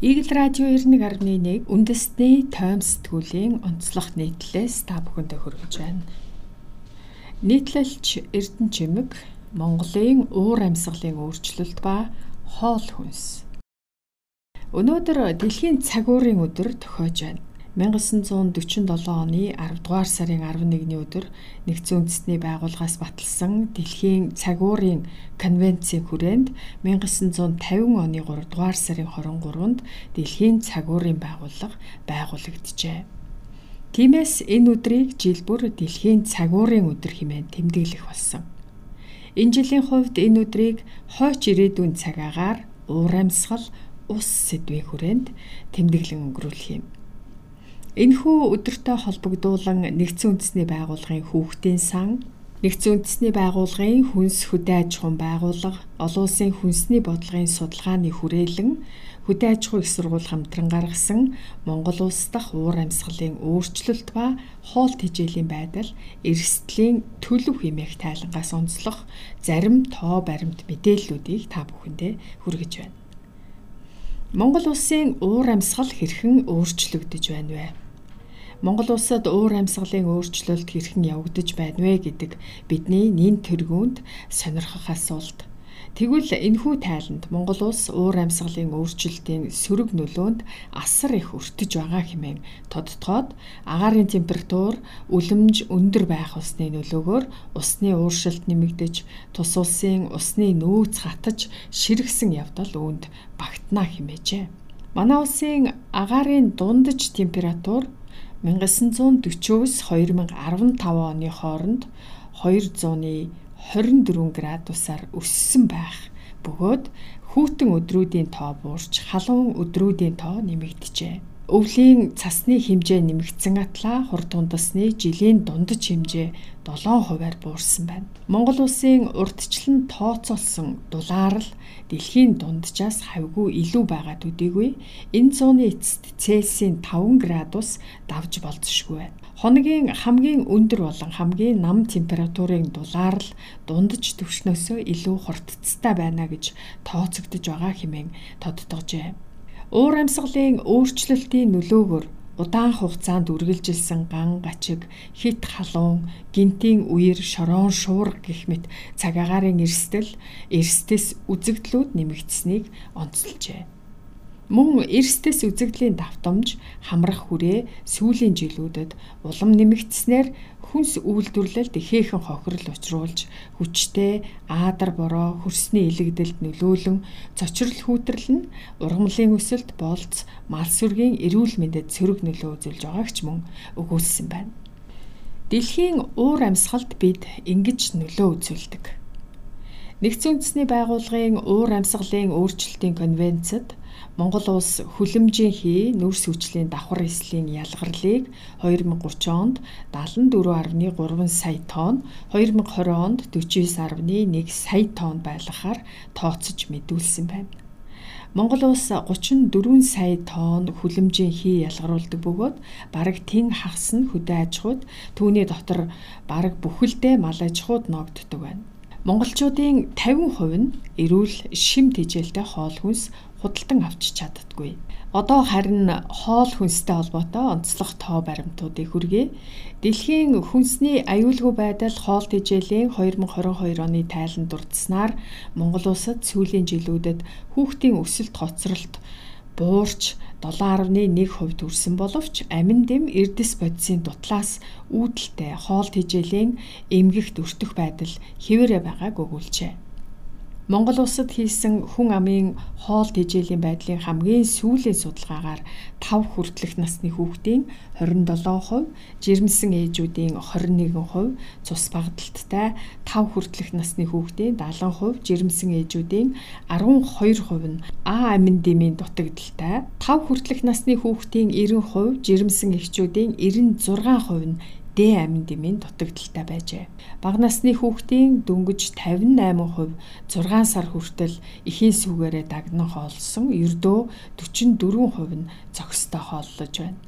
Игэл радио 91.1 үндэсний тойм сэтгүүлийн онцлог нийтлэлээс та бүхэндээ хүргэж байна. Нийтлэлч Эрдэнэ Чимэг Монголын уур амьсгалын өөрчлөлт ба хоол хүнс. Өнөөдөр дэлхийн цагуурын өдөр тохиож байна. 1947 оны 10 дугаар сарын 11-ний өдөр нэгдсэн үндэсний байгууллагаас баталсан дэлхийн цагуурын конвенцийн хүрээнд 1950 оны 3 дугаар сарын 23-нд дэлхийн цагуурын байгууллага байгуулагджээ. Тиймээс энэ өдрийг жил бүр дэлхийн цагуурын өдөр хэмээн тэмдэглэх болсон. Энэ жилийн хувьд энэ өдрийг хойч ирээдүйн цагаагаар уур амьсгал, ус сэдвийн хүрээнд тэмдэглэн өнгөрүүлэх юм. Энэхүү өдөртөө холбогдуулан нэгдсэн үндэсний байгууллагын хүүхдийн сан, нэгдсэн үндэсний байгууллагын хүнс хөдөө аж ахуйн байгууллага, олон улсын хүнсний бодлогын судалгааны хүрээлэн хөдөө аж ахуй их сургууль хамтран гаргасан Монгол улс дахь уур амьсгалын өөрчлөлт ба хоол тэжээлийн байдал эрсдлийн төлөв хэмээх тайлангаас онцлох зарим тоо баримт мэдээллүүдийг та бүхэндээ хүргэж байна. Монгол улсын уур амьсгал хэрхэн өөрчлөгдөж байна вэ? Монгол улсад уур амьсгалын өөрчлөлт хэрхэн явагдаж байна вэ гэдэг бидний нэн тэргуунд сонирхох асуулт. Тэгвэл энэхүү тайланд Монгол улс уур амьсгалын өөрчлөлтийн сөрөг нөлөөнд асар их өртөж байгаа хэмээн тодтогоод агаарын температур үлэмж өндөр байх усны нөлөөгөөр усны ууршилт нэмэгдэж тус улсын усны нөөц хатаж ширгсэн явдал үүнд багтана хэмээжээ. Манай улсын агаарын дундаж температур 1940-с 2015 оны хооронд 200-ны 24 градусаар өссөн байх. Бөгөөд хүүтэн өдрүүдийн тоо буурч халуун өдрүүдийн тоо нэмэгдэжээ өвлийн цасны хэмжээ нэмэгдсэн атлаа хурдундасны жилийн дундаж хэмжээ 7%-аар буурсан байна. Монгол улсын урдчлан тооцоолсон дулаар л дэлхийн дунджаас хавьгүй илүү байгаа төдийгүй энэ зууны эцэст Цельсийн 5 градус давж болзошгүй байна. Хоногийн хамгийн өндөр болон хамгийн нам температурын дулаар л дундаж төвшнөөсөө илүү хурдцтай байна гэж тооцогдож байгаа хэмээн тодтогжээ. Уур амьсгалын өөрчлөлтийн нөлөөгөөр удаан хугацаанд үргэлжилсэн ган гачиг, хит халуун, гинтийн үер, шорон шуурга гэх мэт цаг агаарын эрсдэл, эрсдэс үзэгдлүүд нэмэгдсэнийг онцолжээ. Мөн эрсдэс үзэгдлийн давтамж хамрах хүрээ сүүлийн жилүүдэд улам нэмэгдснээр хүнс үйлдвэрлэлд ихээхэн хохирол учруулж хүчтэй аадар бороо хөрсний илэгдэлд нөлөөлөн цочрол хүүтрэл нь ургамлын өсөлт болц мал сүргийн эрүүл мэндэд сөрөг нөлөө үзүүлж байгааг ч мөн өгүүлсэн байна. Дэлхийн уур амьсгалд бид ингэж нөлөө үзүүлдэг. Нэгдсэн үндэсний байгууллагын уур амьсгалын өөрчлөлтийн конвенцэд Монгол улс хүлэмжийн хий нүрс хүчлийн давхар эслийн ялгарлыг 2030 онд 74.3 сая тонн, 2020 онд 49.1 сая тонн байлгахаар тооцож мэдүүлсэн байна. Монгол улс 34 сая тонн хүлэмжийн хий ялгаруулдаг бөгөөд бараг тэн хагас нь хөдөө аж ахуйд түүний дотор бараг бүхэлдээ мал аж ахуйд ногддог байна. Монголчуудын 50% нь эрүүл шим тэжээлтэй хоол хүнс худалдан авч чаддаггүй. Одоо харин хоол хүнстэй холбоотой онцлог тоо баримтуудыг хүргэе. Дэлхийн хүнсний аюулгүй байдал хоол тэжээлийн 2022 оны тайланд дурдсанаар Монгол улсад сүүлийн жилүүдэд хүүхдийн өсөлт хоцролт буурч 7.1% төрсэн боловч амин дэм эрдэс бодисын дутлаас үүдэлтэй хоол тэжээлийн эмгэгт өртөх байдал хэвээрээ байгааг өгүүлжээ. Монгол улсад хийсэн хүн амын хоол тэжээлийн байдлын хамгийн сүүлийн судалгаагаар 5 хүртэлх насны хүүхдийн 27%, жирэмсэн ээжүүдийн 21%, цус багталттай 5 хүртэлх насны хүүхдийн 70%, жирэмсэн ээжүүдийн 12% нь А амин дэмийн дутагдaltaй, 5 хүртэлх насны хүүхдийн 90%, жирэмсэн эхчүүдийн 96% нь Д амин дэмийн дутагдaltaй байжээ. Бага насны хүүхдийн дөнгөж 58% 6 сар хүртэл эхийн сүгээрээ дагнан хоолсон, ердөө 44% нь зохистой хооллож байна.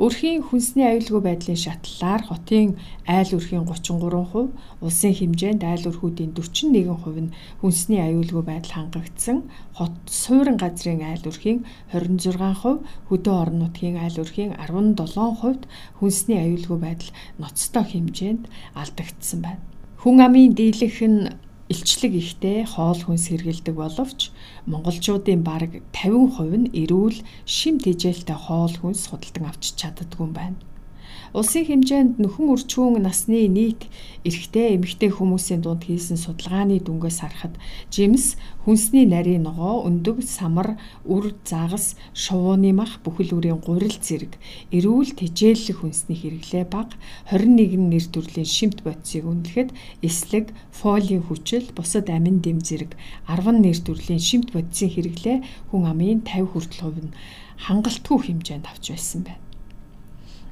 Өрхийн хүнсний аюулгүй байдлын шатлалаар хотын айл өрхийн 33%, улсын хэмжээнд айл өрхүүдийн 41% нь хүнсний аюулгүй байдал хангагдсан. Хот суурин газрын айл өрхийн 26%, хөдөө орон нутгийн айл өрхийн 17%-д хүнсний аюулгүй байдал ноцтой хэмжээнд алдагдсан байна. Хүн амын дийлэх нь илчлэг ихтэй хоол хүнс хэргэлдэг боловч монголчуудын бараг 50% нь эрүүл шим тэжээлтэй хоол хүнс худалдан авч чаддгүй юм байна. Улсын хэмжээнд нөхөн үрчүүн насны нийт эрэгтэй эмэгтэй хүмүүсийн дунд хийсэн судалгааны дүнгээс харахад жимс хүнсний нарийн ногоо, өндөг, самар, үр, загас, шувууны мах, бүхэл бүрийн гурил зэрэг эрүүл тэжээллэх хүнсний хэрэглээ бага 21 нэр төрлийн шимт бодисыг үнэлэхэд эслэг, фолийн хүчил, бусад амин дэм зэрэг 10 нэр төрлийн шимт бодисын хэрэглээ хүн амын 50 хүртэл хувь нь хангалтгүй хэмжээнд авч байсан байна.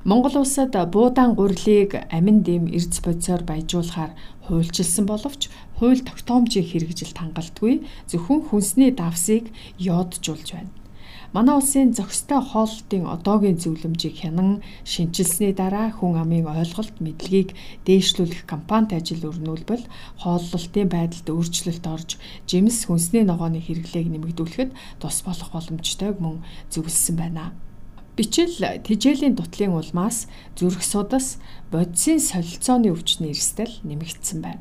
Монгол улсад буудаан гурилыг амин дэм эрдэс бодисоор баяжуулахаар хуульчилсан боловч хууль тогтоомжийн хэрэгжилт хангалтгүй зөвхөн хүнсний давсыг йоджуулж байна. Манай улсын зохистой хоолтын одоогийн зөвлөмжийг хянан шинчилсэний дараа хүн амын ойлголт мэдлэгийг дээшлүүлэх кампанит ажил өрнүүлбэл хооллолтын байдалд өөрчлөлт орж жимс хүнсний ногооны хэрэглээг нэмэгдүүлэхэд тус болох боломжтойг мөн зөвлөсөн байна. Бичил тижээлийн дутлын улмаас зүрх судас бодисын солилцооны өвчний эрсдэл нэмэгдсэн байна.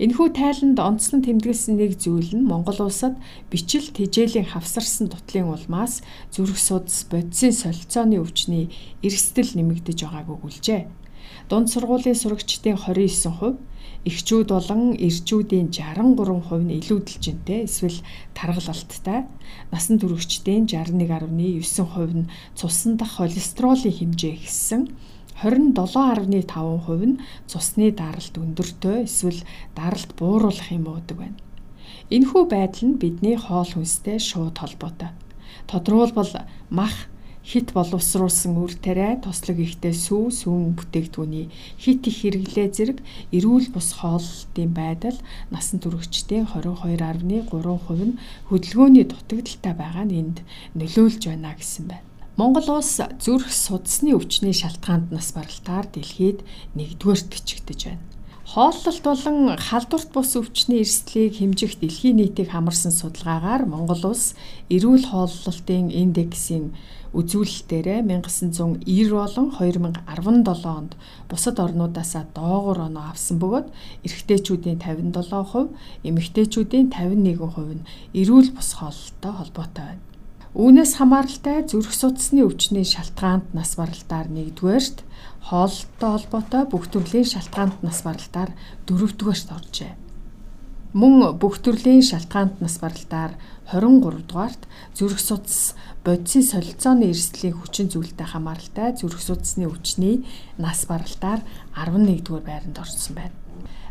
Энэхүү тайланд онцлон тэмдэглэсэн нэг зүйл нь Монгол улсад бичил тижээлийн хавсарсан дутлын улмаас зүрх судас бодисын солилцооны өвчний эрсдэл нэмэгдэж байгааг өгүүлжээ. Дунд сургуулийн сурагчдын 29%, Эхчүүд болон эрчүүдийн 63% нь илүү дэлжинтэй эсвэл таргалалттай. Насан туршидтын 61.9% нь цусан дах холестеролын хэмжээ ихссэн. 27.5% нь цусны даралт өндөртэй эсвэл даралт бууруулах юм уудаг байна. Энэхүү байдал нь бидний хоол хүнстэй шууд холбоотой. Тодорхойлбол мах хит боловсруулсан үр тариа тослог ихтэй сүү сүүн бүтээгдэхүүний хит их хэрэглээ зэрэг эрүүл бус хооллолтын байдал насан туршидтын 22.3% нь хөдөлгөөний дутагдaltaй байгаа нь энд нөлөөлж байна гэсэн байна. Монгол улс зүрх судасны өвчний шалтгаанд нас баралтаар дэлхийд нэгдүгээрт бичигдэж байна. Хооллолт болон халдварт бус өвчний эрсдлийг хэмжих дэлхийн нийтийг хамарсан судалгаагаар Монгол улс эрүүл хооллолтын индексийн үзүүлэлтээрээ 1990 болон 2017 онд бусад орнуудаасаа доогуур оноо авсан бөгөөд эрэгтэйчүүдийн 57%, эмэгтэйчүүдийн 51% нь эрүүл бус хооллолттой холбоотой байна. Үүнээс хамааралтай зүрх судасны өвчний шалтгаанд нас баралтаар нэгдүгээрт хооллолттой холбоотой бүх төрлийн шалтгаанд нас баралтаар дөрөвдүгээрт оржээ. Мөн бүх төрлийн шалтгаанд нас баралтаар 23 дугаарт зүрх судас бодисын солилцооны эрсдлийн хүчин зүйлтэй хамааралтай зүрх судасны өвчний нас баралтаар 11 дугаар байранд орсон байна.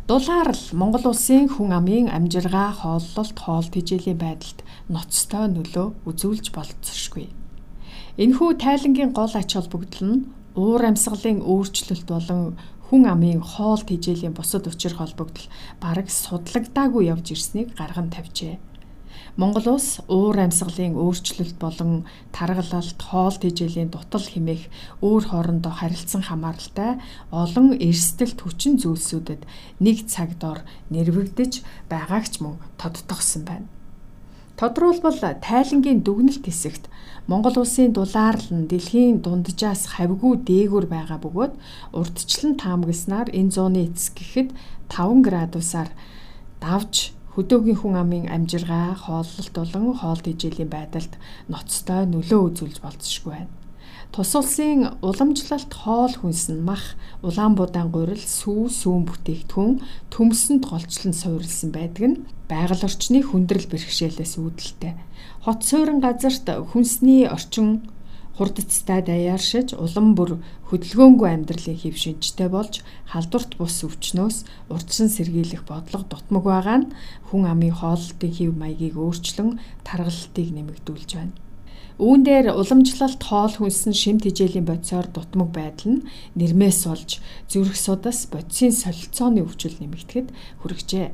Дулаар л Монгол улсын хүн амын амжиргаа, хооллолт, хоол тэжээлийн байдалд ноцтой нөлөө үзүүлж болцсошгүй. Энэхүү тайлангийн гол ач холбогдол нь уур амьсгалын өөрчлөлт болон хүн амын хоол тэжээлийн бусад учир холбогдол бараг судлагдаагүй явж ирснийг гарган тавьжээ. Монгол улс уур амьсгалын өөрчлөлт болон таргалалт, хоол тэжээлийн дутал хэмээх өөр хоорондоо харилцсан хамааралтай олон эрсдэлт хүчин зүйлсүүдэд нэг цаг дор нэрвэгдэж байгаагч мөн тодтогсон байна. Тодруулбал тайлангийн дүгнэлт хэсэгт Монгол улсын дулаарл нь дэлхийн дунджаас хавьгүй дээгүр байгаа бөгөөд урдчлан таамагласнаар энэ зууны эцэс гэхэд 5 градусаар давж хөдөөгийн хүн амын амжиргаа, хооллолт болон хоол тэжээлийн байдалд ноцтой нөлөө үзүүлж болцсошгүй байна. Тус улсын уламжлалт хоол хүнс нь мах, улаан будаан гурил, сүү, сүүн бүтээгдэхүүн төмсөнд голчлон суурилсан байдаг нь байгаль орчны хүндрэл бэрхшээлээс үүдэлтэй. Хот суурин газарт хүнсний орчин хурдцтай даяаршиж улам бүр хөдөлгөөнгүй амьдралын хэв шинжтэй болж халдварт бус өвчнөөс урдсан сэргийлэх бодлого дутмаг байгаа нь хүн амын хооллолтын хэв маягийг өөрчлөн таргалтыг нэмэгдүүлж байна. Үүн дээр уламжлалт хоол хүнс нь шим тэжээлийн бодисоор дутмаг байдал нь нэрмээс олж зүрх судас бодисын солилцооны өвчл нэмэгдэхэд хүргэжээ.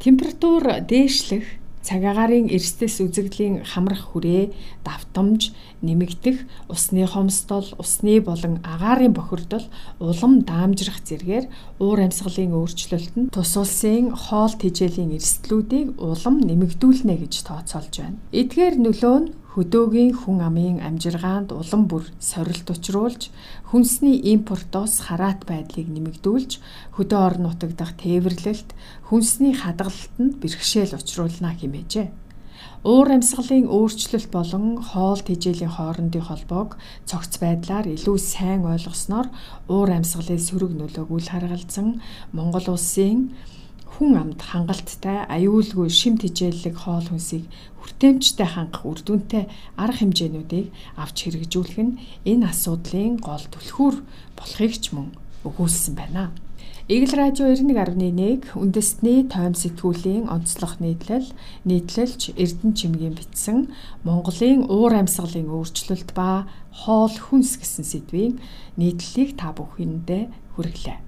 Температур дээшлэх цагаагаарын эрсдэс үзэгдлийн хамрах хүрээ, давтамж, нэмэгдэх, усны хомсдол, усны болон агаарын бохирдол, улам даамжрах зэргээр уур амьсгалын өөрчлөлт нь тус улсын хоол тэжээлийн эрсдлүүдийг улам нэмэгдүүлнэ гэж тооцоолж байна. Эдгээр нөлөө нь хөдөөгийн хүн амын амжиргаанд улам бүр сорилт учруулж хүнсний импортоос хараат байдлыг нэмэгдүүлж хөдөө орон нутаг дахь тээвэрлэлт хүнсний хадгалалтанд бэрхшээл учруулна хэмээжээ. Уур амьсгалын өөрчлөлт болон хоол тэжээлийн хоорондын холбоог цогц байдлаар илүү сайн ойлгосноор уур амьсгалын сөрөг нөлөөг үл харгалзан Монгол улсын хүн амд хангалттай аюулгүй шим тижээллэг хоол хүнсийг хүртээмжтэй хангах үр дүнтэй арга хэмжээнүүдийг авч хэрэгжүүлэх нь энэ асуудлын гол түлхүүр болохыг ч мөн өгүүлсэн байна. Игэл радио 91.1 үндэсний тойм сэтгүүлийн онцлог нийтлэл нийтлэлч Эрдэнэ чимгийн бичсэн Монголын уур амьсгалын өөрчлөлт ба хоол хүнс гэсэн сэдвийн нийтлэлийг та бүхэндээ хүргэлээ.